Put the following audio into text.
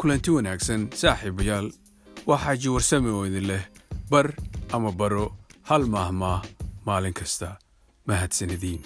kulanti wanaagsan saaxiibayaal waa xaaji warsame oo idin leh bar ama baro hal maahmaah maalin kasta. Mahadsanediin